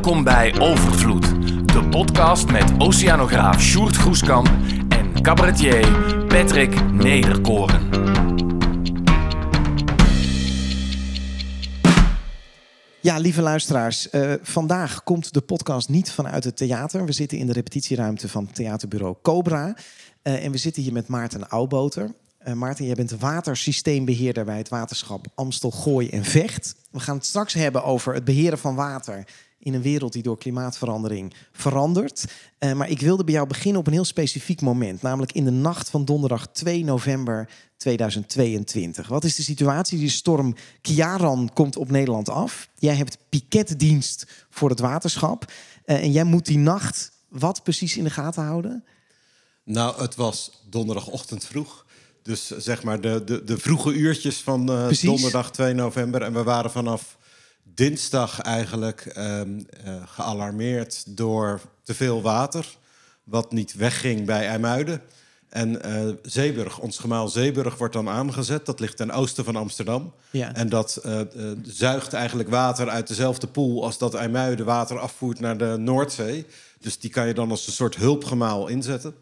Welkom bij Overvloed, de podcast met oceanograaf Sjoerd Groeskamp en cabaretier Patrick Nederkoren. Ja, lieve luisteraars, eh, vandaag komt de podcast niet vanuit het theater. We zitten in de repetitieruimte van theaterbureau Cobra. Eh, en we zitten hier met Maarten Oudboter. Uh, Maarten, jij bent de watersysteembeheerder bij het waterschap Amstel, Gooi en Vecht. We gaan het straks hebben over het beheren van water in een wereld die door klimaatverandering verandert. Uh, maar ik wilde bij jou beginnen op een heel specifiek moment, namelijk in de nacht van donderdag 2 november 2022. Wat is de situatie? Die storm Kiaran komt op Nederland af. Jij hebt piketdienst voor het waterschap uh, en jij moet die nacht wat precies in de gaten houden? Nou, het was donderdagochtend vroeg. Dus zeg maar de, de, de vroege uurtjes van uh, donderdag 2 november. En we waren vanaf dinsdag eigenlijk uh, uh, gealarmeerd door te veel water. Wat niet wegging bij IJmuiden. En uh, Zeeburg, ons gemaal Zeeburg, wordt dan aangezet. Dat ligt ten oosten van Amsterdam. Ja. En dat uh, zuigt eigenlijk water uit dezelfde poel als dat IJmuiden water afvoert naar de Noordzee. Dus die kan je dan als een soort hulpgemaal inzetten.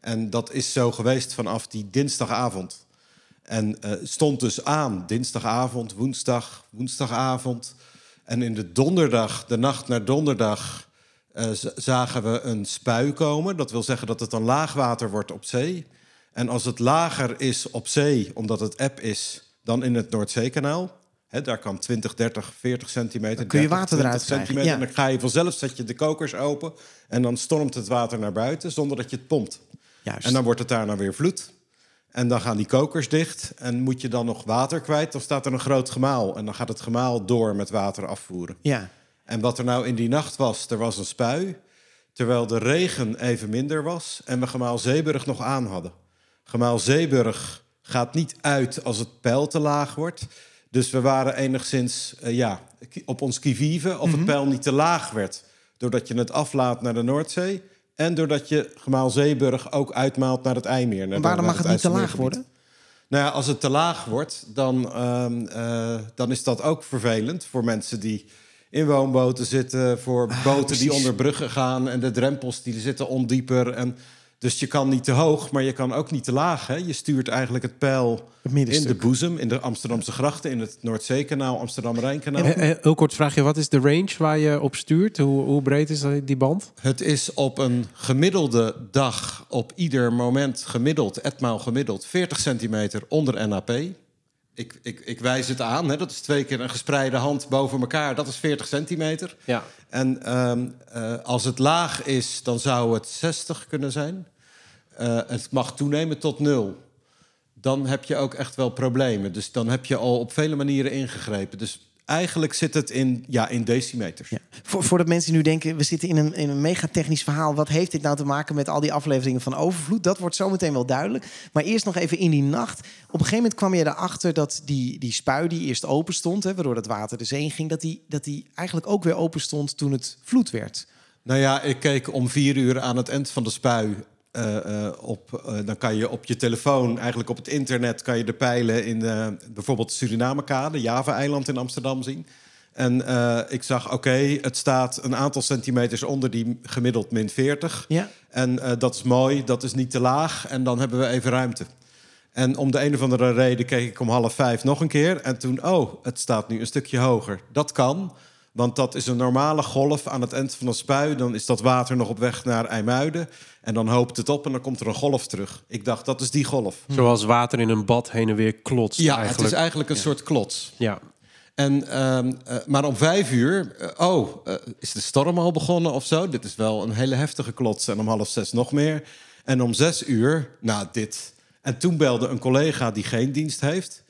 En dat is zo geweest vanaf die dinsdagavond. En uh, stond dus aan dinsdagavond, woensdag, woensdagavond. En in de donderdag, de nacht naar donderdag, uh, zagen we een spui komen. Dat wil zeggen dat het dan laagwater wordt op zee. En als het lager is op zee, omdat het eb is, dan in het Noordzeekanaal. Daar kan 20, 30, 40 centimeter. Dan kun je 30, water eruit centimeter. Ja. En dan ga je vanzelf, zet je de kokers open. En dan stormt het water naar buiten zonder dat je het pompt. Juist. En dan wordt het daarna weer vloed. En dan gaan die kokers dicht. En moet je dan nog water kwijt, dan staat er een groot gemaal. En dan gaat het gemaal door met water afvoeren. Ja. En wat er nou in die nacht was, er was een spui. Terwijl de regen even minder was. En we gemaal Zeeburg nog aan hadden. Gemaal Zeeburg gaat niet uit als het peil te laag wordt. Dus we waren enigszins uh, ja, op ons kivive of mm -hmm. het peil niet te laag werd. Doordat je het aflaat naar de Noordzee. En doordat je gemaal Zeeburg ook uitmaalt naar het IJmeer. Maar waarom mag het, het niet te laag worden? Nou ja, als het te laag wordt, dan, uh, uh, dan is dat ook vervelend voor mensen die in woonboten zitten, voor ah, boten precies. die onder bruggen gaan en de drempels die zitten ondieper. En dus je kan niet te hoog, maar je kan ook niet te laag. Hè? Je stuurt eigenlijk het peil het in de boezem, in de Amsterdamse grachten, in het Noordzeekanaal, Amsterdam-Rijnkanaal. Heel eh, kort vraag je, wat is de range waar je op stuurt? Hoe, hoe breed is die band? Het is op een gemiddelde dag, op ieder moment gemiddeld, etmaal gemiddeld, 40 centimeter onder NAP. Ik, ik, ik wijs het aan, hè? dat is twee keer een gespreide hand boven elkaar, dat is 40 centimeter. Ja. En um, uh, als het laag is, dan zou het 60 kunnen zijn. Uh, het mag toenemen tot nul. Dan heb je ook echt wel problemen. Dus dan heb je al op vele manieren ingegrepen. Dus eigenlijk zit het in, ja, in decimeters. Ja. Voor, voor de mensen nu denken, we zitten in een, in een megatechnisch verhaal. Wat heeft dit nou te maken met al die afleveringen van Overvloed? Dat wordt zometeen wel duidelijk. Maar eerst nog even in die nacht. Op een gegeven moment kwam je erachter dat die, die spui die eerst open stond... Hè, waardoor het water de zee in ging... dat die, dat die eigenlijk ook weer open stond toen het vloed werd. Nou ja, ik keek om vier uur aan het eind van de spui uh, uh, op, uh, dan kan je op je telefoon, eigenlijk op het internet, kan je de pijlen in de, bijvoorbeeld de Surinamekade, Java-eiland in Amsterdam zien. En ik zag, oké, okay, het staat een aantal centimeters onder die gemiddeld min 40. Ja. En dat is mooi, dat is niet te laag. En dan hebben we even ruimte. En om de een of andere reden keek ik om half vijf nog een keer. En toen, oh, het staat nu een stukje hoger. Dat kan. Want dat is een normale golf aan het eind van een spui. Dan is dat water nog op weg naar IJmuiden. En dan hoopt het op en dan komt er een golf terug. Ik dacht, dat is die golf. Zoals water in een bad heen en weer klotst. Ja, eigenlijk. het is eigenlijk een ja. soort klots. Ja. En, um, uh, maar om vijf uur, uh, oh, uh, is de storm al begonnen of zo? Dit is wel een hele heftige klots. En om half zes nog meer. En om zes uur, nou dit. En toen belde een collega die geen dienst heeft.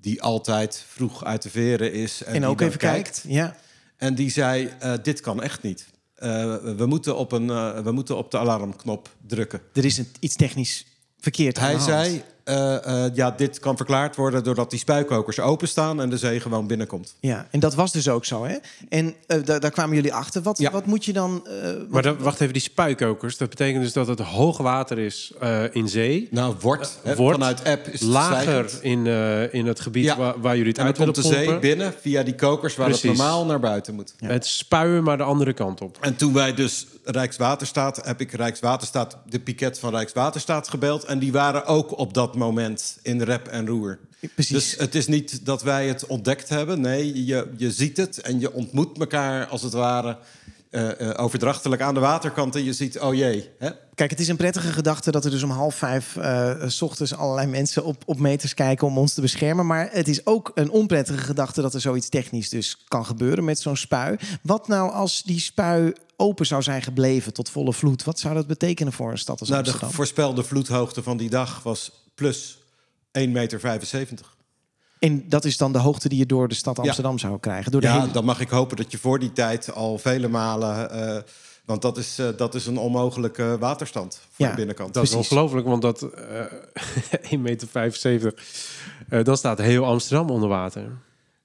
Die altijd vroeg uit de veren is. En, en ook even kijkt. kijkt. Ja. En die zei, uh, dit kan echt niet. Uh, we, moeten op een, uh, we moeten op de alarmknop drukken. Er is een, iets technisch verkeerd Hij zei, eh, eh, ja, dit kan verklaard worden doordat die spuikokers openstaan en de zee gewoon binnenkomt. Ja, en dat was dus ook zo, hè? En eh, daar, daar kwamen jullie achter. Wat, Ja. wat moet je dan... eh, wat- Maar dan, wacht even, die spuikokers, dat betekent dus dat het hoog water is eh, in zee. Nou, wordt, hè, wordt vanuit app is het Lager stijgend. in, eh, in het gebied Ja. waar, waar jullie het En uit willen komt de zee binnen via die kokers waar het normaal naar buiten moet. Het spuien, maar de andere kant op. En toen wij dus Rijkswaterstaat, heb ik Rijkswaterstaat, de piket van Rijkswaterstaat gebeld. En die waren ook op dat moment in rep en roer. Precies. Dus het is niet dat wij het ontdekt hebben. Nee, je, je ziet het en je ontmoet elkaar als het ware eh, eh, overdrachtelijk aan de waterkant. En je ziet, oh jee. Hè? Kijk, het is een prettige gedachte dat er dus om half vijf eh, s ochtends allerlei mensen op, op meters kijken om ons te beschermen. Maar het is ook een onprettige gedachte dat er zoiets technisch dus kan gebeuren met zo'n spui. Wat nou als die spui open zou zijn gebleven tot volle vloed? Wat zou dat betekenen voor een stad als Nou, de Amsterdam? voorspelde vloedhoogte van die dag was plus 1,75 meter. En dat is dan de hoogte die je door de stad Ja. Amsterdam zou krijgen. Door de Ja, hele... dan mag ik hopen dat je voor die tijd al vele malen... eh, want dat is, eh, dat is een onmogelijke waterstand voor Ja, de binnenkant. Dat is ongelooflijk, want dat eh 1,75 meter, eh, dan staat heel Amsterdam onder water.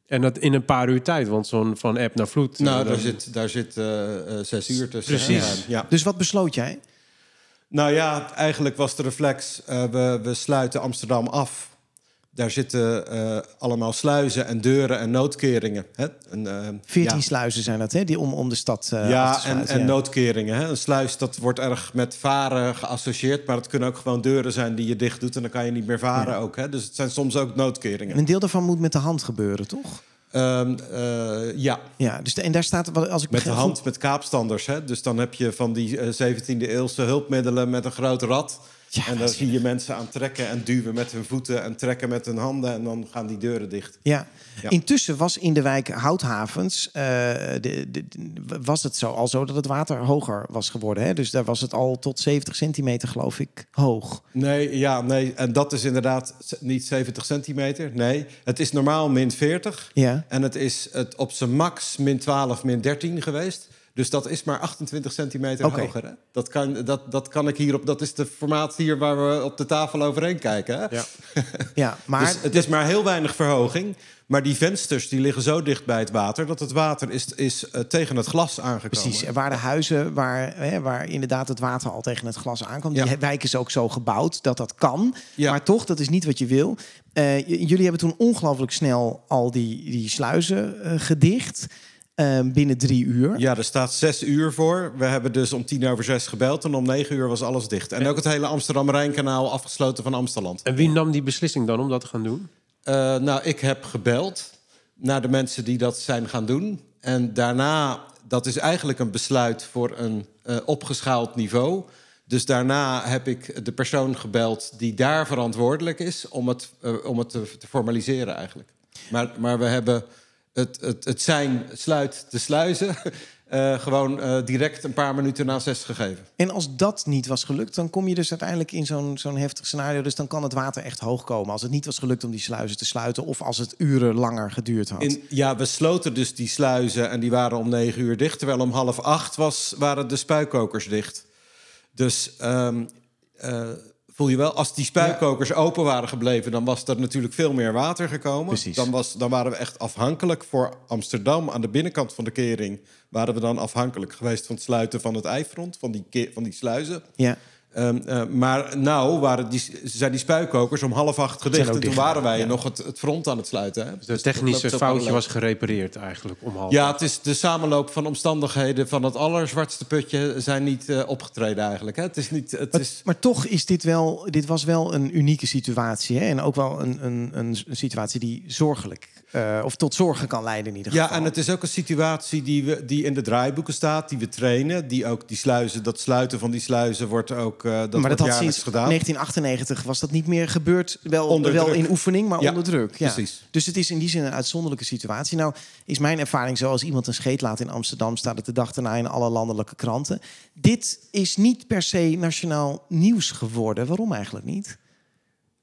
En dat in een paar uur tijd, want zo'n van app naar vloed... Nou, daar dan- zit, daar zit zes uur tussen. Precies. Ja, ja. Dus wat besloot jij? Nou ja, eigenlijk was de reflex, eh, we, we sluiten Amsterdam af. Daar zitten eh, allemaal sluizen en deuren en noodkeringen. Hè? En, eh, 14 ja. sluizen zijn dat, hè? Die om, om de stad eh, te Ja, en, noodkeringen. Hè? Een sluis, dat wordt erg met varen geassocieerd. Maar het kunnen ook gewoon deuren zijn die je dicht doet... en dan kan je niet meer varen ook. Hè? Dus het zijn soms ook noodkeringen. En een deel daarvan moet met de hand gebeuren, toch? Ehm, eh, ja, Ja, dus de- en daar staat, als ik met de hand, met kaapstanders. Hè? Dus dan heb je van die eh, 17e-eeuwse hulpmiddelen met een groot rad... Ja, en dat- zie je mensen aan trekken en duwen met hun voeten... en trekken met hun handen en dan gaan die deuren dicht. Ja. Ja. Intussen was in de wijk Houthavens eh, de, was het zo, al zo dat het water hoger was geworden. Hè? Dus daar was het al tot 70 centimeter, geloof ik, hoog. Nee, ja, nee. En dat is inderdaad niet 70 centimeter. Nee, het is normaal min 40. Ja. En het is het op zijn max min 12, min 13 geweest. Dus dat is maar 28 centimeter hoger. Hè? Dat, kan, dat, dat kan ik hier op. Dat is de formaat hier waar we op de tafel overheen kijken. Hè? Ja. Ja, maar Dus het is maar heel weinig verhoging. Maar die vensters die liggen zo dicht bij het water dat het water is, is eh, tegen het glas aangekomen. precies. Er waren huizen waar, hè, waar inderdaad het water al tegen het glas aankwam. Ja. Die wijk is ook zo gebouwd dat dat kan. Ja. Maar toch, dat is niet wat je wil. Eh, jullie hebben toen ongelooflijk snel al die, die sluizen eh, gedicht. Eh, binnen drie uur. Ja, er staat zes uur voor. We hebben dus om tien over zes gebeld en om negen uur was alles dicht. En ook het hele Amsterdam-Rijnkanaal afgesloten van Amsterdam. En wie nam die beslissing dan om dat te gaan doen? Eh, nou, ik heb gebeld naar de mensen die dat zijn gaan doen. En daarna, dat is eigenlijk een besluit voor een eh, opgeschaald niveau. Dus daarna heb ik de persoon gebeld die daar verantwoordelijk is om het, eh, om het te, te formaliseren eigenlijk. Maar, maar we hebben het, het, het zijn sluit de sluizen eh, gewoon eh, direct een paar minuten na zes gegeven. En als dat niet was gelukt, dan kom je dus uiteindelijk in zo'n zo'n heftig scenario. Dus dan kan het water echt hoog komen. Als het niet was gelukt om die sluizen te sluiten, of als het uren langer geduurd had. In, ja, we sloten dus die sluizen en die waren om negen uur dicht. Terwijl om half acht was, waren de spuikokers dicht. Dus ehm, eh, voel je wel, als die spuikokers open waren gebleven... dan was er natuurlijk veel meer water gekomen. Precies. Dan, was, dan waren we echt afhankelijk voor Amsterdam... aan de binnenkant van de kering waren we dan afhankelijk geweest... van het sluiten van het ijfront, van die, van die sluizen. Ja. Ehm, eh, maar nou waren die, zijn die spuikokers om half acht gedicht. En toen waren wij ja. nog het, het front aan het sluiten. Hè? Dus het technische foutje parallel. was gerepareerd eigenlijk om half. Ja, het is de samenloop van omstandigheden van het allerzwartste putje zijn niet eh, opgetreden eigenlijk. Hè? Het is niet. Het Maar, is, maar toch is dit wel, dit was wel een unieke situatie. Hè? En ook wel een, een, een situatie die zorgelijk, eh, of tot zorgen kan leiden in ieder ja, geval. en het is ook een situatie die, we, die in de draaiboeken staat, die we trainen. Die ook die sluizen, dat sluiten van die sluizen wordt ook. Eh, dat maar dat had sinds gedaan. 1998 was dat niet meer gebeurd. Wel, Onder wel in oefening, maar Ja, onder druk. Ja. precies. Dus het is in die zin een uitzonderlijke situatie. Nou, is mijn ervaring zo als iemand een scheet laat in Amsterdam, staat het de dag daarna in alle landelijke kranten. Dit is niet per se nationaal nieuws geworden. Waarom eigenlijk niet?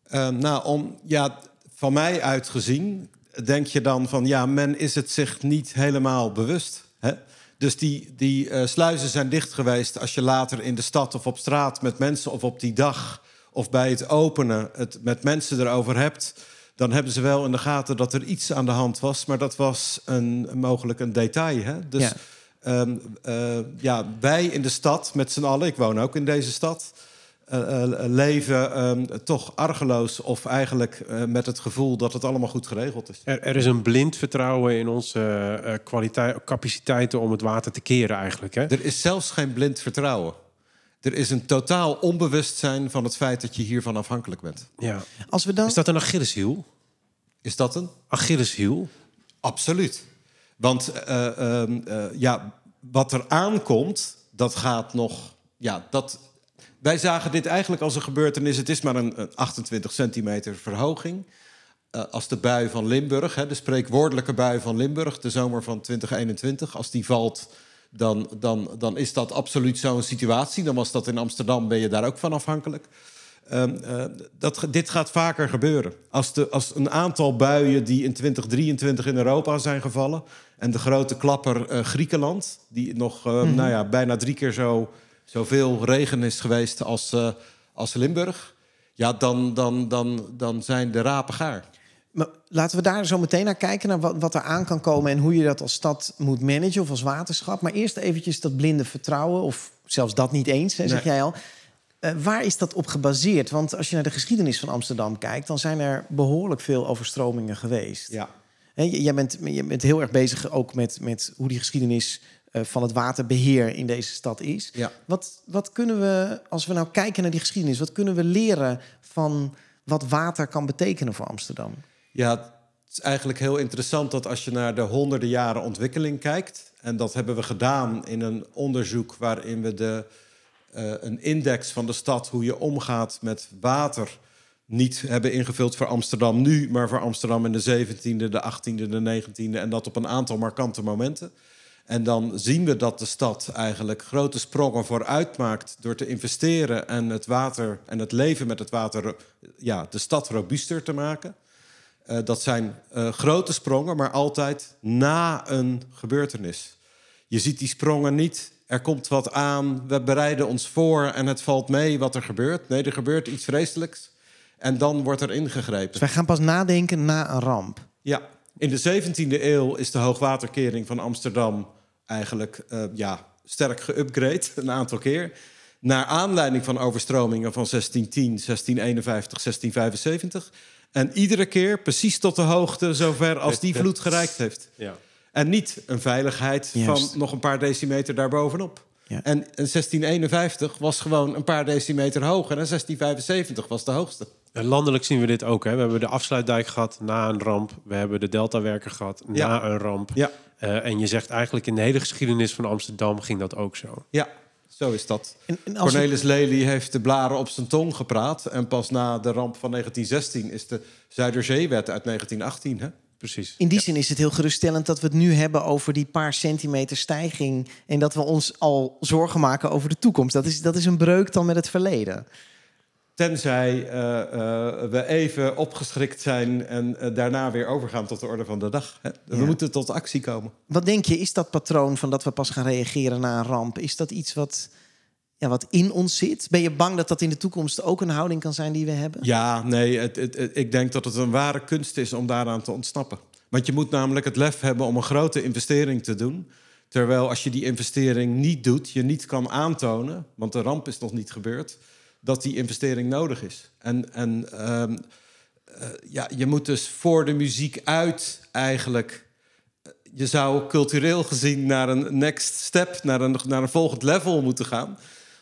Eh, nou, om, ja, van mij uitgezien denk je dan van ja, men is het zich niet helemaal bewust. Hè? Dus die, die eh, sluizen zijn dicht geweest als je later in de stad of op straat met mensen of op die dag of bij het openen het met mensen erover hebt, dan hebben ze wel in de gaten dat er iets aan de hand was, maar dat was een, mogelijk een detail. Hè? Dus Ja. ehm, eh, ja, wij in de stad met z'n allen, ik woon ook in deze stad, leven ehm, toch argeloos of eigenlijk eh, met het gevoel dat het allemaal goed geregeld is. Er, er is een blind vertrouwen in onze eh, kwaliteit, capaciteiten om het water te keren eigenlijk. Hè? Er is zelfs geen blind vertrouwen. Er is een totaal onbewustzijn van het feit dat je hiervan afhankelijk bent. Ja. Als we dan... Is dat een Achilleshiel? Is dat een? Achilleshiel? Absoluut. Want eh, ehm, eh, ja, wat er aankomt, dat gaat nog. Ja, dat, wij zagen dit eigenlijk als een gebeurtenis. Het is maar een, een 28 centimeter verhoging. Eh, als de bui van Limburg, hè, de spreekwoordelijke bui van Limburg, de zomer van 2021, als die valt, dan, dan, dan is dat absoluut zo'n situatie. Dan was dat in Amsterdam, ben je daar ook van afhankelijk. Ehm, eh, dat, dit gaat vaker gebeuren. Als, de, als een aantal buien die in 2023 in Europa zijn gevallen... en de grote klapper eh, Griekenland... die nog eh, nou ja, bijna drie keer zo, zoveel regen is geweest als, eh, als Limburg... ja, dan, dan, dan, dan zijn de rapen gaar. Maar laten we daar zo meteen naar kijken, naar wat, wat er aan kan komen en hoe je dat als stad moet managen of als waterschap. Maar eerst eventjes dat blinde vertrouwen, of zelfs dat niet eens, hè, zeg Nee. jij al. Eh, waar is dat op gebaseerd? Want als je naar de geschiedenis van Amsterdam kijkt, dan zijn er behoorlijk veel overstromingen geweest. Ja. Hè, j- jij, bent, je bent heel erg bezig ook met, met hoe die geschiedenis van het waterbeheer in deze stad is. Ja. Wat, wat kunnen we, als we nou kijken naar die geschiedenis, wat kunnen we leren van wat water kan betekenen voor Amsterdam? Ja, het is eigenlijk heel interessant dat als je naar de honderden jaren ontwikkeling kijkt... en dat hebben we gedaan in een onderzoek waarin we de, eh, een index van de stad... hoe je omgaat met water niet hebben ingevuld voor Amsterdam nu... maar voor Amsterdam in de 17e, de 18e, de 19e... en dat op een aantal markante momenten. En dan zien we dat de stad eigenlijk grote sprongen vooruit maakt... door te investeren en het water en het leven met het water... ja, de stad robuuster te maken... Eh, dat zijn eh, grote sprongen, maar altijd na een gebeurtenis. Je ziet die sprongen niet. Er komt wat aan, we bereiden ons voor en het valt mee wat er gebeurt. Nee, er gebeurt iets vreselijks en dan wordt er ingegrepen. Dus wij gaan pas nadenken na een ramp. Ja, in de 17e eeuw is de hoogwaterkering van Amsterdam eigenlijk eh, ja, sterk geüpgrade, een aantal keer. Naar aanleiding van overstromingen van 1610, 1651, 1675. En iedere keer precies tot de hoogte zover als die vloed gereikt heeft. Ja. En niet een veiligheid Juist. van nog een paar decimeter daarbovenop. Ja. En in 1651 was gewoon een paar decimeter hoger. En 1675 was de hoogste. En landelijk zien we dit ook. Hè. We hebben de afsluitdijk gehad na een ramp. We hebben de deltawerker gehad na Ja. een ramp. Ja, Eh, en je zegt eigenlijk in de hele geschiedenis van Amsterdam ging dat ook zo. ja zo is dat. En, en als we- Cornelis Lely heeft de blaren op zijn tong gepraat. En pas na de ramp van 1916 is de Zuiderzeewet uit 1918. Hè? Precies. in die zin is het heel geruststellend dat we het nu hebben over die paar centimeter stijging. En dat we ons al zorgen maken over de toekomst. Dat is, dat is een breuk dan met het verleden. Tenzij eh, eh, we even opgeschrikt zijn en eh, daarna weer overgaan tot de orde van de dag. Hè? We Ja. moeten tot actie komen. Wat denk je, is dat patroon van dat we pas gaan reageren na een ramp? Is dat iets wat, ja, wat in ons zit? Ben je bang dat dat in de toekomst ook een houding kan zijn die we hebben? Ja, nee, het, het- het- ik denk dat het een ware kunst is om daaraan te ontsnappen. Want je moet namelijk het lef hebben om een grote investering te doen. Terwijl als je die investering niet doet, je niet kan aantonen, want de ramp is nog niet gebeurd, dat die investering nodig is. En, en ehm, eh, ja, je moet dus voor de muziek uit eigenlijk. eh, Je zou cultureel gezien naar een next step, naar een, naar een volgend level moeten gaan.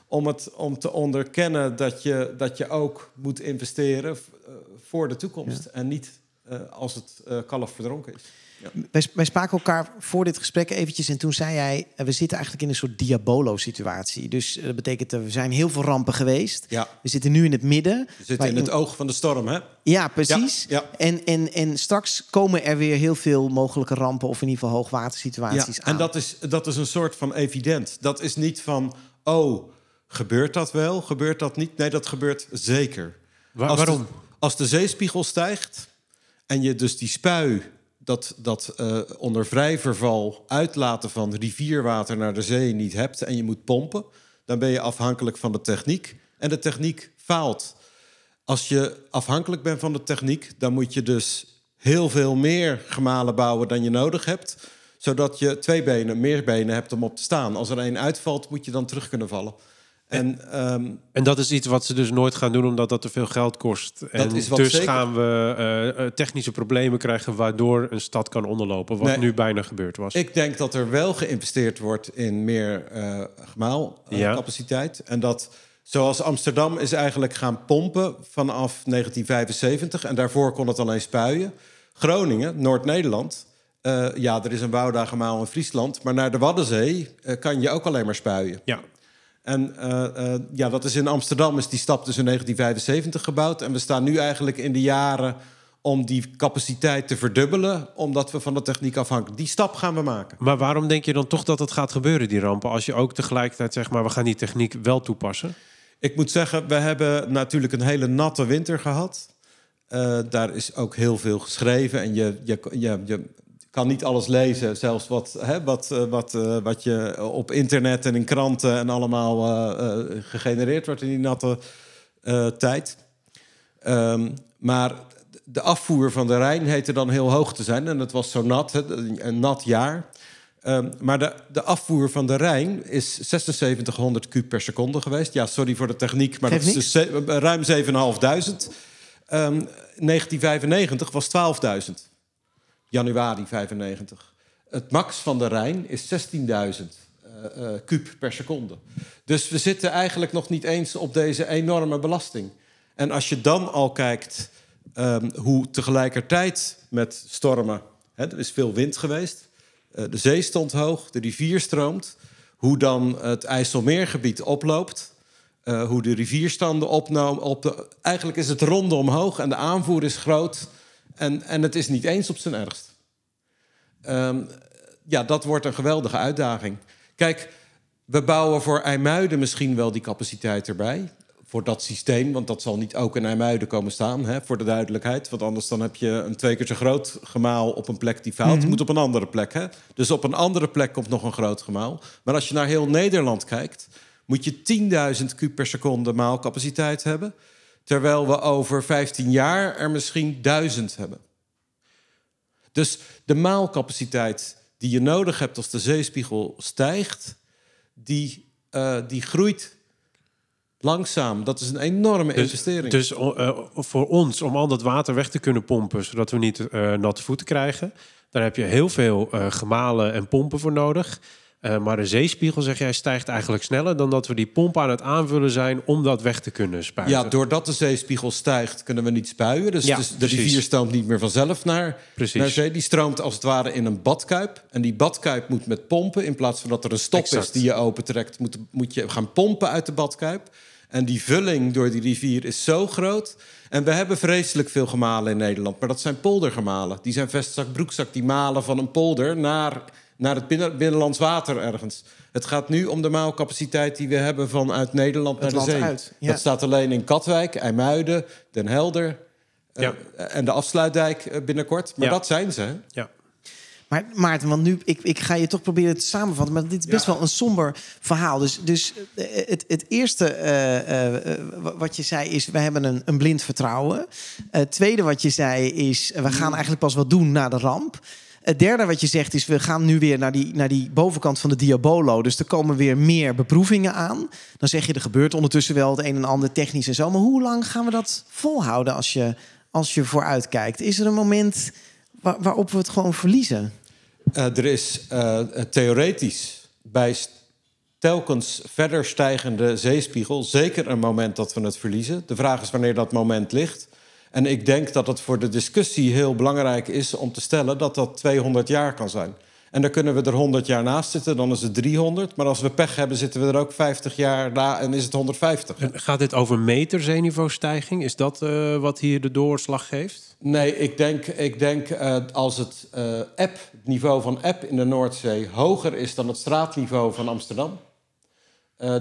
Om, het, om te onderkennen dat je, dat je ook moet investeren eh, voor de toekomst. En niet als het kalf verdronken is. Wij, wij spraken elkaar voor dit gesprek eventjes en toen zei jij... eh, we zitten eigenlijk in een soort diabolo-situatie. Dus eh, dat betekent, er zijn heel veel rampen geweest. Ja, We zitten nu in het midden. we zitten in het oog van de storm, hè? Ja, precies. Ja, En, en, en straks komen er weer heel veel mogelijke rampen... of in ieder geval Ja, hoogwatersituaties aan. en dat is, dat is een soort van evident. Dat is niet van, oh, gebeurt dat wel? Gebeurt dat niet? Nee, dat gebeurt zeker. Wa- Als de- waarom? als de zeespiegel stijgt en je dus die spui, dat, dat eh, onder vrij verval uitlaten van rivierwater naar de zee niet hebt en je moet pompen, dan ben je afhankelijk van de techniek. En de techniek faalt. Als je afhankelijk bent van de techniek, dan moet je dus heel veel meer gemalen bouwen dan je nodig hebt. Zodat je twee benen, meer benen hebt om op te staan. Als er één uitvalt, moet je dan terug kunnen vallen. En ehm, En dat is iets wat ze dus nooit gaan doen, omdat dat te veel geld kost. En dus zeker- gaan we eh, eh, technische problemen krijgen, waardoor een stad kan onderlopen. Wat Nee. nu bijna gebeurd was. ik denk dat er wel geïnvesteerd wordt in meer eh Ja. gemaalcapaciteit. en dat, zoals Amsterdam is eigenlijk gaan pompen vanaf 1975. En daarvoor kon het alleen spuien. Groningen, Noord-Nederland. eh, ja, er is een Wouda gemaal in Friesland. Maar naar de Waddenzee eh, kan je ook alleen maar spuien. Ja, En eh, eh, ja, dat is in Amsterdam is die stap dus in 1975 gebouwd. En we staan nu eigenlijk in de jaren om die capaciteit te verdubbelen, omdat we van de techniek afhankelijk. Die stap gaan we maken. maar waarom denk je dan toch dat het gaat gebeuren, die rampen? Als je ook tegelijkertijd zegt, maar we gaan die techniek wel toepassen. Ik moet zeggen, we hebben natuurlijk een hele natte winter gehad. Eh, daar is ook heel veel geschreven en je, je, je, je kan niet alles lezen, zelfs wat, hè, wat, eh, wat, eh, wat je op internet en in kranten en allemaal eh, gegenereerd wordt in die natte tijd. Ehm, maar de afvoer van de Rijn heette dan heel hoog te zijn en het was zo nat, hè, een nat jaar. Ehm, maar de, de afvoer van de Rijn is 7600 kub per seconde geweest. Ja, sorry voor de techniek, maar Geeft dat is dus ruim 7500. Ehm 1995 was 12.000. Januari 95. Het max van de Rijn is 16.000 eh, eh, kub per seconde. Dus we zitten eigenlijk nog niet eens op deze enorme belasting. En als je dan al kijkt ehm, hoe tegelijkertijd met stormen... Hè, er is veel wind geweest, eh, de zee stond hoog, de rivier stroomt... hoe dan het IJsselmeergebied oploopt... eh, hoe de rivierstanden opnomen. Op eigenlijk is het ronde omhoog en de aanvoer is groot... En, en het is niet eens op zijn ergst. Ehm, ja, dat wordt een geweldige uitdaging. Kijk, we bouwen voor IJmuiden misschien wel die capaciteit erbij. Voor dat systeem, want dat zal niet ook in IJmuiden komen staan, hè, voor de duidelijkheid. Want anders dan heb je een twee keer zo groot gemaal op een plek die faalt. Het moet op een andere plek. Hè? Dus op een andere plek komt nog een groot gemaal. Maar als je naar heel Nederland kijkt, moet je 10.000 kub per seconde maalcapaciteit hebben. Terwijl we over 15 jaar er misschien 1000 hebben. Dus de maalcapaciteit die je nodig hebt als de zeespiegel stijgt, die, eh, die groeit langzaam. Dat is een enorme Dus, investering. dus eh, voor ons, om al dat water weg te kunnen pompen, zodat we niet eh, natte voeten krijgen, daar heb je heel veel gemalen en pompen voor nodig. Eh, maar de zeespiegel, zeg jij, stijgt eigenlijk sneller dan dat we die pomp aan het aanvullen zijn om dat weg te kunnen spuiten. ja, doordat de zeespiegel stijgt, kunnen we niet spuien. Dus, Ja, dus de rivier stroomt niet meer vanzelf naar, Precies. naar zee. Die stroomt als het ware in een badkuip. En die badkuip moet met pompen. In plaats van dat er een stop is die je opentrekt, moet, moet je gaan pompen uit de badkuip. En die vulling door die rivier is zo groot. En we hebben vreselijk veel gemalen in Nederland. Maar dat zijn poldergemalen. Die zijn vestzak, broekzak. Die malen van een polder naar, naar het binnen, binnenlands water ergens. Het gaat nu om de maalcapaciteit die we hebben vanuit Nederland Het naar de zee. uit, ja. Dat staat alleen in Katwijk, IJmuiden, Den Helder... eh, en de afsluitdijk eh, binnenkort. Maar Ja. dat zijn ze. Ja. Maar Maarten, want nu, ik, ik ga je toch proberen te samenvatten. Maar dit is best wel een somber verhaal. Dus, dus eh, het, het eerste eh, eh, eh, wat je zei is... we hebben een, een blind vertrouwen. Eh, Het tweede wat je zei is... we gaan eigenlijk pas wat doen na de ramp. Het derde wat je zegt is... we gaan nu weer naar die, naar die bovenkant van de diabolo. Dus er komen weer meer beproevingen aan. Dan zeg je, er gebeurt ondertussen wel het een en ander technisch en zo. Maar hoe lang gaan we dat volhouden als je, als je vooruit kijkt? Is er een moment waar- waarop we het gewoon verliezen? Eh, er is eh, theoretisch bij telkens verder stijgende zeespiegel zeker een moment dat we het verliezen. De vraag is wanneer dat moment ligt. En ik denk dat het voor de discussie heel belangrijk is om te stellen dat dat 200 jaar kan zijn. En dan kunnen we er 100 jaar naast zitten, dan is het 300. Maar als we pech hebben, zitten we er ook 50 jaar na en is het 150. En Gaat dit over meterzeeniveaustijging? Is dat eh, wat hier de doorslag geeft? Nee, ik denk, ik denk eh, als het eh, app, het niveau van app in de Noordzee hoger is dan het straatniveau van Amsterdam.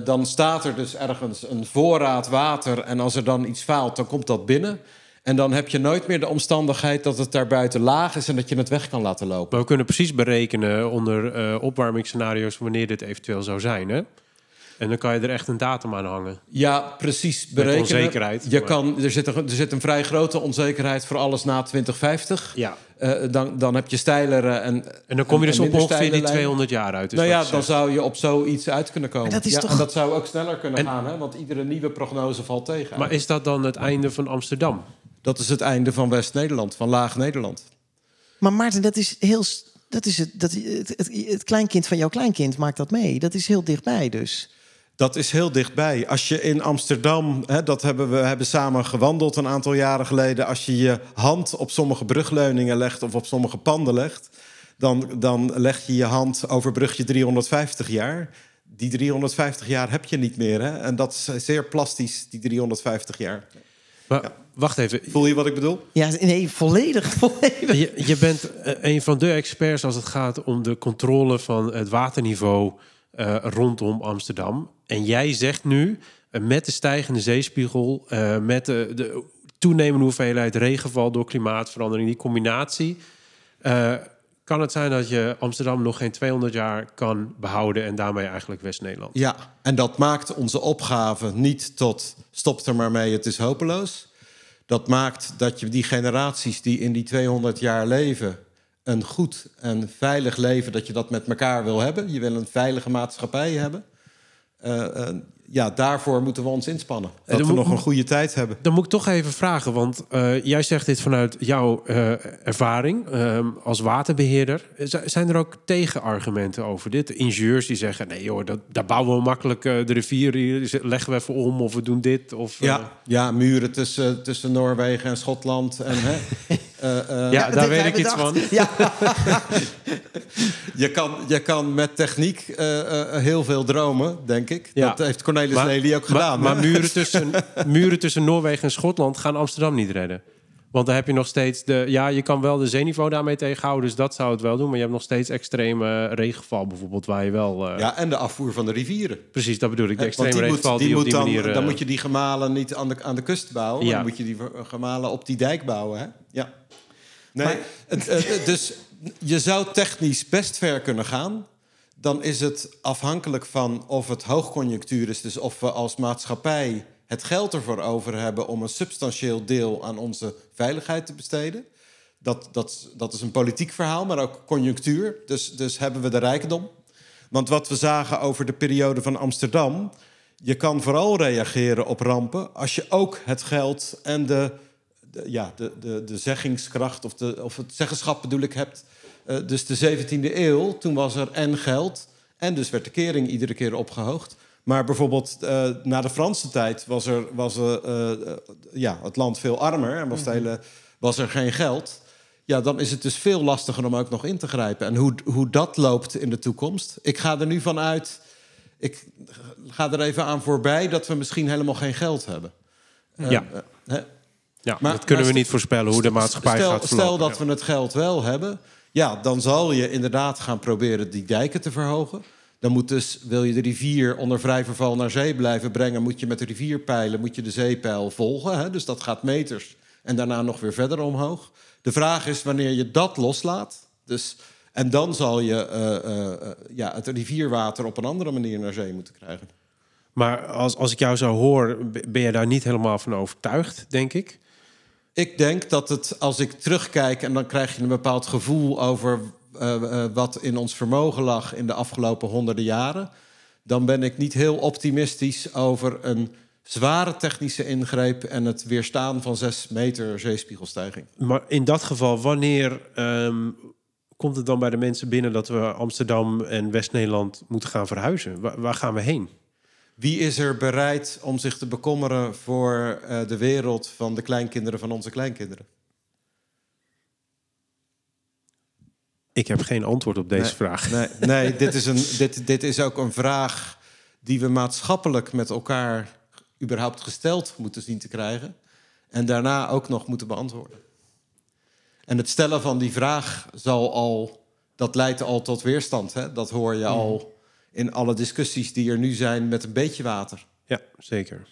dan staat er dus ergens een voorraad water en als er dan iets faalt, dan komt dat binnen. En dan heb je nooit meer de omstandigheid dat het daar buiten laag is en dat je het weg kan laten lopen. Maar we kunnen precies berekenen onder eh, opwarmingsscenario's wanneer dit eventueel zou zijn. Hè? En dan kan je er echt een datum aan hangen. Ja, precies. Berekenen. onzekerheid, Je maar- kan, er, zit een, er zit een vrij grote onzekerheid voor alles na 2050. Ja. Eh, dan, dan heb je steilere en En dan kom je dus op ongeveer die lijnen. 200 jaar uit. nou ja, dan zou je op zoiets uit kunnen komen. Dat is ja, toch- En dat zou ook sneller kunnen En- gaan, hè? want iedere nieuwe prognose valt tegen. Maar is dat dan het einde van Amsterdam? Dat is het einde van West-Nederland, van Laag-Nederland. Maar Maarten, dat is heel. Dat is het, dat, het, het, het kleinkind van jouw kleinkind maakt dat mee. Dat is heel dichtbij dus. Dat is heel dichtbij. Als je in Amsterdam, hè, dat hebben we hebben samen gewandeld een aantal jaren geleden. Als je je hand op sommige brugleuningen legt of op sommige panden legt, dan, dan leg je je hand over brugje 350 jaar. Die 350 jaar heb je niet meer. Hè? En dat is zeer plastisch, die 350 jaar. Maar wacht even. Voel je wat ik bedoel? Ja, nee, volledig, volledig. Je, je bent eh, een van de experts als het gaat om de controle van het waterniveau eh, rondom Amsterdam. En jij zegt nu, eh, met de stijgende zeespiegel, eh, met de, de toenemende hoeveelheid regenval door klimaatverandering, die combinatie, eh, kan het zijn dat je Amsterdam nog geen 200 jaar kan behouden en daarmee eigenlijk West-Nederland. Ja, en dat maakt onze opgave niet tot stop er maar mee, het is hopeloos. Dat maakt dat je die generaties die in die 200 jaar leven, een goed en veilig leven, dat je dat met elkaar wil hebben. Je wil een veilige maatschappij hebben. Eh, eh, ja, daarvoor moeten we ons inspannen. Dat dan we nog een goede tijd hebben. Dan moet ik toch even vragen, want eh, jij zegt dit vanuit jouw eh, ervaring ehm, als waterbeheerder. Z- zijn er ook tegenargumenten over dit? Ingenieurs die zeggen, nee joh, dat, daar bouwen we makkelijk eh, de rivier, hier leggen we even om of we doen dit. Of, eh, Ja, ja muren tussen, tussen Noorwegen en Schotland. En, hè, eh, eh, ja, daar weet ik iets van. Ja, Je kan, je kan met techniek eh, eh, heel veel dromen, denk ik. Ja. Dat heeft Cornelis Maar- Lely ook gedaan. Maar, muren, tussen, muren tussen Noorwegen en Schotland gaan Amsterdam niet redden. Want dan heb je nog steeds de. Ja, je kan wel de zeeniveau daarmee tegenhouden, dus dat zou het wel doen. Maar je hebt nog steeds extreme regenval, bijvoorbeeld, waar je wel. eh, Ja, en de afvoer van de rivieren. Precies, dat bedoel ik. De extreme regenval die, op moet die dan, manier. dan moet je die gemalen niet aan de, aan de kust bouwen. maar Ja. Dan moet je die gemalen op die dijk bouwen. Hè? Ja. Nee, Maar- dus je zou technisch best ver kunnen gaan. Dan is het afhankelijk van of het hoogconjunctuur is. Dus of we als maatschappij het geld ervoor over hebben... om een substantieel deel aan onze veiligheid te besteden. Dat, dat, dat is een politiek verhaal, maar ook conjunctuur. Dus, dus hebben we de rijkdom. Want wat we zagen over de periode van Amsterdam... je kan vooral reageren op rampen... als je ook het geld en de, de, ja, de, de, de zeggingskracht... Of, de, of het zeggenschap bedoel ik hebt. Eh, dus de 17e eeuw, toen was er en geld... en dus werd de kering iedere keer opgehoogd. Maar bijvoorbeeld eh, na de Franse tijd was, er, was eh, ja, het land veel armer... en was, de hele, was er geen geld... Ja, dan is het dus veel lastiger om ook nog in te grijpen. En hoe, hoe dat loopt in de toekomst. Ik ga er nu vanuit. Ik ga er even aan voorbij dat we misschien helemaal geen geld hebben. Ja. Ja, maar- dat kunnen maar we niet voorspellen hoe de maatschappij stel, gaat Stel verlopen. dat we het geld wel hebben. Ja, dan zal je inderdaad gaan proberen die dijken te verhogen. Dan moet dus, wil je de rivier onder vrij verval naar zee blijven brengen... moet je met de rivierpijlen moet je de zeepeil volgen. Hè? Dus dat gaat meters en daarna nog weer verder omhoog. De vraag is wanneer je dat loslaat. Dus, en dan zal je eh, eh, eh, ja, het rivierwater op een andere manier naar zee moeten krijgen. Maar als, als ik jou zo hoor, ben je daar niet helemaal van overtuigd, denk ik. Ik denk dat het, als ik terugkijk en dan krijg je een bepaald gevoel over eh, eh, wat in ons vermogen lag in de afgelopen honderden jaren, dan ben ik niet heel optimistisch over een zware technische ingreep en het weerstaan van 6 meter zeespiegelstijging. Maar in dat geval, wanneer ehm, komt het dan bij de mensen binnen dat we Amsterdam en West-Nederland moeten gaan verhuizen? Waar, waar gaan we heen? Wie is er bereid om zich te bekommeren voor eh, de wereld van de kleinkinderen van onze kleinkinderen? Ik heb geen antwoord op deze Nee. vraag. Nee, nee dit, is een, dit, dit is ook een vraag die we maatschappelijk met elkaar überhaupt gesteld moeten zien te krijgen. En daarna ook nog moeten beantwoorden. En het stellen van die vraag zal al, dat leidt al tot weerstand. Hè? Dat hoor je al in alle discussies die er nu zijn met een beetje water. Ja, zeker.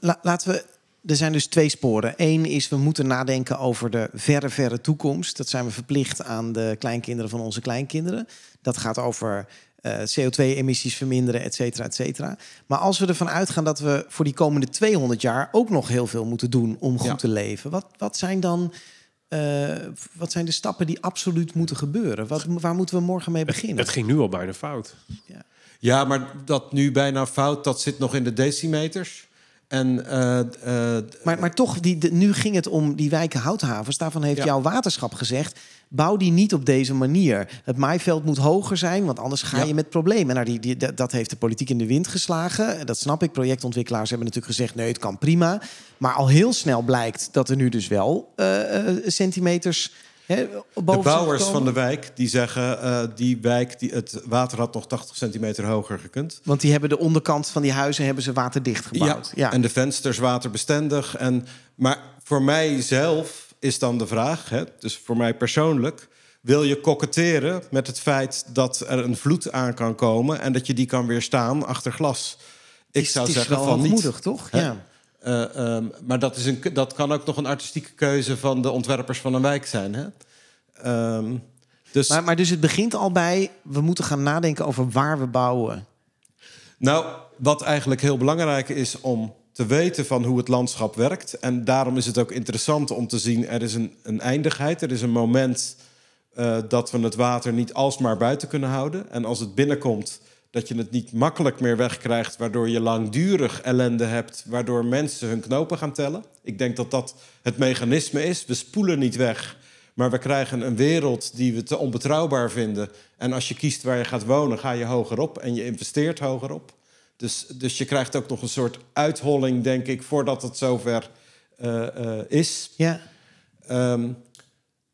La- laten we. Er zijn dus twee sporen. Eén is we moeten nadenken over de verre, verre toekomst. Dat zijn we verplicht aan de kleinkinderen van onze kleinkinderen. Dat gaat over eh, CO2-emissies verminderen, et cetera, et cetera. Maar als we ervan uitgaan dat we voor die komende 200 jaar ook nog heel veel moeten doen om goed Ja. te leven, wat, wat zijn dan eh, wat zijn de stappen die absoluut moeten gebeuren? Wat, waar moeten we morgen mee beginnen? Het ging nu al bijna fout. Ja, maar dat nu bijna fout, dat zit nog in de decimeters. En eh, eh, Maar, maar toch, die, de- nu ging het om die wijken houthavens. Daarvan heeft Ja. jouw waterschap gezegd... bouw die niet op deze manier. Het maaiveld moet hoger zijn, want anders ga Ja. je met problemen. Nou, die, die, dat- heeft de politiek in de wind geslagen. Dat snap ik. Projectontwikkelaars hebben natuurlijk gezegd... nee, het kan prima. Maar al heel snel blijkt dat er nu dus wel eh, centimeters... Hè, de boven bouwers van de wijk, die zeggen... eh, die wijk, die, het water had nog 80 centimeter hoger gekund. Want die hebben de onderkant van die huizen hebben ze waterdicht gebouwd. Ja, En de vensters waterbestendig. En, maar voor mijzelf is dan de vraag, hè, dus voor mij persoonlijk... wil je koketteren met het feit dat er een vloed aan kan komen... en dat je die kan weerstaan achter glas? Ik is- zou het is zeggen wel van niet. toch? Hè? Ja. Eh, ehm, maar dat, is een, dat kan ook nog een artistieke keuze van de ontwerpers van een wijk zijn. Hè? Ehm, dus, Maar, maar dus het begint al bij... we moeten gaan nadenken over waar we bouwen. nou, wat eigenlijk heel belangrijk is om te weten van hoe het landschap werkt. En daarom is het ook interessant om te zien, er is een, een eindigheid. Er is een moment eh, dat we het water niet alsmaar buiten kunnen houden. En als het binnenkomt, dat je het niet makkelijk meer wegkrijgt... waardoor je langdurig ellende hebt, waardoor mensen hun knopen gaan tellen. Ik denk dat dat het mechanisme is. We spoelen niet weg, maar we krijgen een wereld die we te onbetrouwbaar vinden. En als je kiest waar je gaat wonen, ga je hogerop en je investeert hogerop. Dus, dus je krijgt ook nog een soort uitholling, denk ik, voordat het zover eh, eh, is. Ja. Ehm,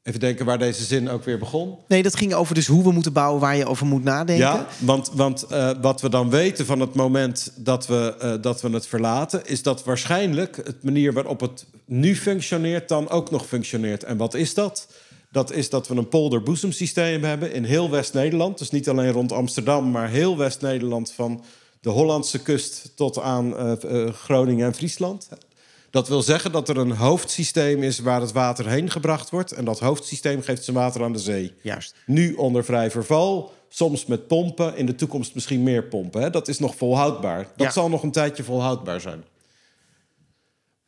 even denken waar deze zin ook weer begon. Nee, dat ging over dus hoe we moeten bouwen, waar je over moet nadenken. Ja, want, want eh, wat we dan weten van het moment dat we, dat we het verlaten, is dat waarschijnlijk het manier waarop het nu functioneert, dan ook nog functioneert. En wat is dat? Dat is dat we een polderboezemsysteem hebben in heel West-Nederland. Dus niet alleen rond Amsterdam, maar heel West-Nederland van de Hollandse kust tot aan eh, eh, Groningen en Friesland. Dat wil zeggen dat er een hoofdsysteem is waar het water heen gebracht wordt. En dat hoofdsysteem geeft zijn water aan de zee. Juist. Nu onder vrij verval, soms met pompen, in de toekomst misschien meer pompen. Hè? Dat is nog volhoudbaar. Dat Ja. zal nog een tijdje volhoudbaar zijn.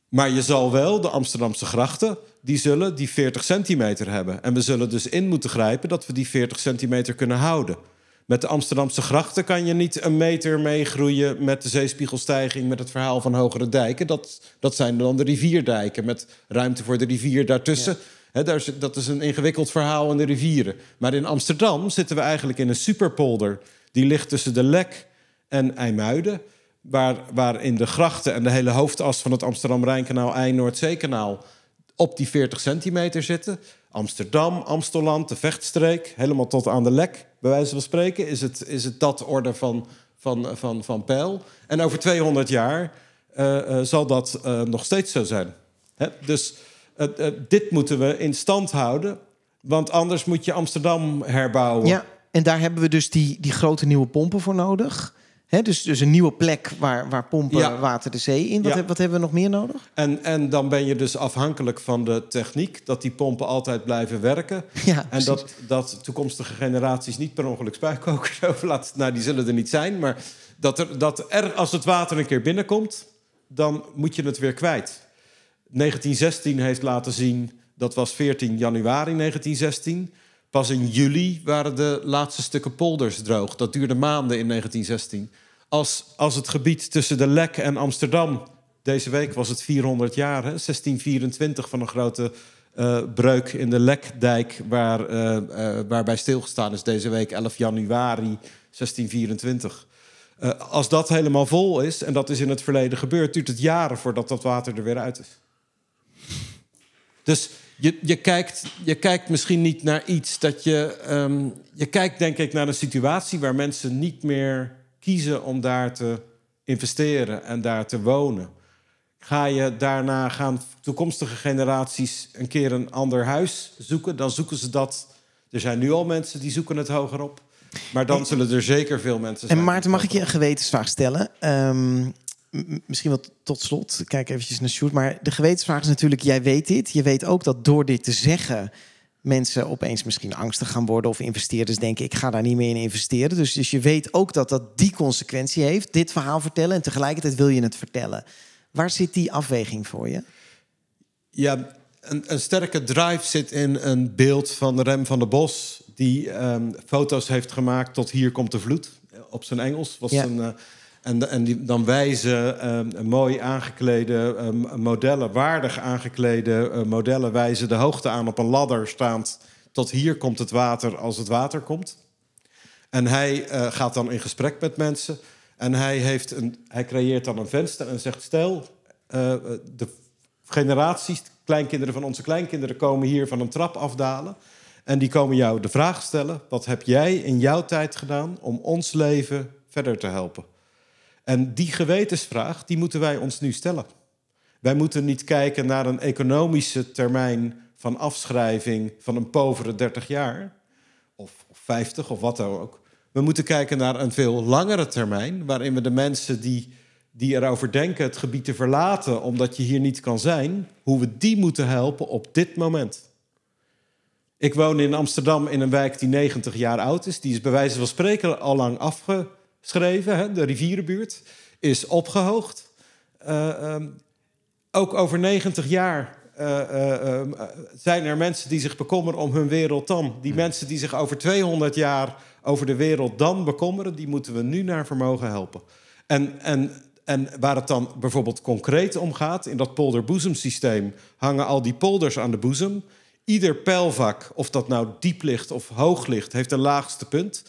Maar je zal wel, de Amsterdamse grachten, die zullen die 40 centimeter hebben. En we zullen dus in moeten grijpen dat we die 40 centimeter kunnen houden. Met de Amsterdamse grachten kan je niet een meter meegroeien met de zeespiegelstijging, met het verhaal van hogere dijken. Dat, dat zijn dan de rivierdijken met ruimte voor de rivier daartussen. Daar is, dat is een ingewikkeld verhaal in de rivieren. Maar in Amsterdam zitten we eigenlijk in een superpolder. Die ligt tussen de Lek en IJmuiden. Waar, waar in de grachten en de hele hoofdas van het Amsterdam-Rijnkanaal, Ei-Noordzeekanaal op die 40 centimeter zitten. Amsterdam, Amstelland, de Vechtstreek, helemaal tot aan de Lek, bij wijze van spreken, is het, is het dat orde van, van, van, van pijl. En over 200 jaar eh, eh, zal dat eh, nog steeds zo zijn. Hè? Dus dit moeten we in stand houden, want anders moet je Amsterdam herbouwen. Ja, en daar hebben we dus die, die grote nieuwe pompen voor nodig. Dus, dus een nieuwe plek waar, waar pompen Ja. water de zee in. Wat, Ja. heb- wat hebben we nog meer nodig? En, en dan ben je dus afhankelijk van de techniek, dat die pompen altijd blijven werken. Ja, En precies. dat, dat toekomstige generaties niet per ongeluk spuikokers overlaten. Nou, die zullen er niet zijn. Maar dat er, dat er, als het water een keer binnenkomt, dan moet je het weer kwijt. 1916 heeft laten zien, dat was 14 januari 1916. Pas in juli waren de laatste stukken polders droog. Dat duurde maanden in 1916. Als, als het gebied tussen de Lek en Amsterdam... Deze week was het 400 jaar, hè? 1624 van een grote eh, breuk in de Lekdijk... Waar, eh, eh, waarbij stilgestaan is deze week 11 januari 1624. Eh, als dat helemaal vol is, en dat is in het verleden gebeurd... duurt het jaren voordat dat water er weer uit is. Dus je, je, kijkt, je kijkt misschien niet naar iets dat je. ehm, je kijkt denk ik naar een situatie waar mensen niet meer kiezen om daar te investeren en daar te wonen. Ga je daarna gaan toekomstige generaties een keer een ander huis zoeken, dan zoeken ze dat. Er zijn nu al mensen die zoeken het hoger op. Maar dan zullen er zeker veel mensen zijn. En Maarten, mag ik je een gewetensvraag stellen? Ehm, m- misschien wel tot slot. Kijk eventjes naar Sjoerd. Maar de gewetensvraag is natuurlijk... jij weet dit. Je weet ook dat door dit te zeggen... mensen opeens misschien angstig gaan worden of investeerders denken ik ga daar niet meer in investeren. Dus, dus je weet ook dat dat die consequentie heeft, dit verhaal vertellen en tegelijkertijd wil je het vertellen. Waar zit die afweging voor je? Ja, een, een sterke drive zit in een beeld van Rem van der Bos, die ehm, foto's heeft gemaakt tot hier komt de vloed. Op zijn Engels was Ja. een. eh, en, en die, dan wijzen ehm, mooi aangeklede ehm, modellen, waardig aangeklede eh, modellen, wijzen de hoogte aan op een ladder staand. Tot hier komt het water als het water komt. En hij eh, gaat dan in gesprek met mensen. En hij, heeft een, hij creëert dan een venster en zegt: Stel, eh, de generaties, kleinkinderen van onze kleinkinderen, komen hier van een trap afdalen. En die komen jou de vraag stellen: Wat heb jij in jouw tijd gedaan om ons leven verder te helpen? En die gewetensvraag, die moeten wij ons nu stellen. Wij moeten niet kijken naar een economische termijn van afschrijving van een povere 30 jaar of, of 50 of wat dan ook. We moeten kijken naar een veel langere termijn, waarin we de mensen die, die erover denken het gebied te verlaten omdat je hier niet kan zijn, hoe we die moeten helpen op dit moment. Ik woon in Amsterdam in een wijk die 90 jaar oud is. Die is bij wijze van spreken al lang afgeschreven. Hè? De rivierenbuurt is opgehoogd. Eh, ehm, ook over 90 jaar eh, eh, eh, zijn er mensen die zich bekommeren om hun wereld dan. Die mensen die zich over 200 jaar over de wereld dan bekommeren, die moeten we nu naar vermogen helpen. En, en, en waar het dan bijvoorbeeld concreet om gaat, in dat polderboezemsysteem hangen al die polders aan de boezem. Ieder pijlvak, of dat nou diep ligt of hoog ligt, heeft een laagste punt.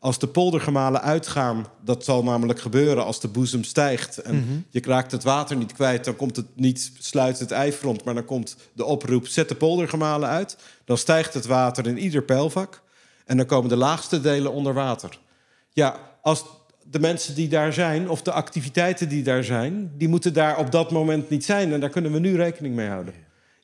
Als de poldergemalen uitgaan, dat zal namelijk gebeuren als de boezem stijgt. En je raakt het water niet kwijt, dan komt het niet, sluit het ijfront, maar dan komt de oproep: zet de poldergemalen uit. Dan stijgt het water in ieder pijlvak. En dan komen de laagste delen onder water. Ja, als de mensen die daar zijn, of de activiteiten die daar zijn, die moeten daar op dat moment niet zijn. En daar kunnen we nu rekening mee houden.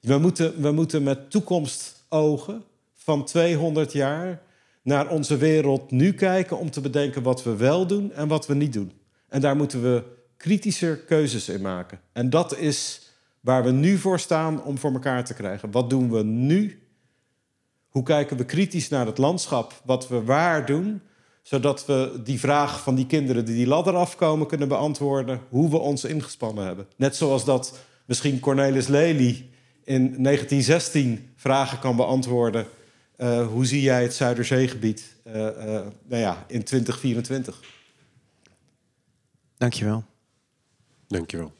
We moeten, we moeten met toekomstogen van 200 jaar naar onze wereld nu kijken om te bedenken wat we wel doen en wat we niet doen. En daar moeten we kritischer keuzes in maken. En dat is waar we nu voor staan om voor elkaar te krijgen. Wat doen we nu? Hoe kijken we kritisch naar het landschap? Wat we waar doen? Zodat we die vraag van die kinderen die die ladder afkomen kunnen beantwoorden. Hoe we ons ingespannen hebben. Net zoals dat misschien Cornelis Lely in 1916 vragen kan beantwoorden. Uh, hoe zie jij het Zuiderzeegebied uh, uh, nou ja, in 2024? Dankjewel. Dankjewel.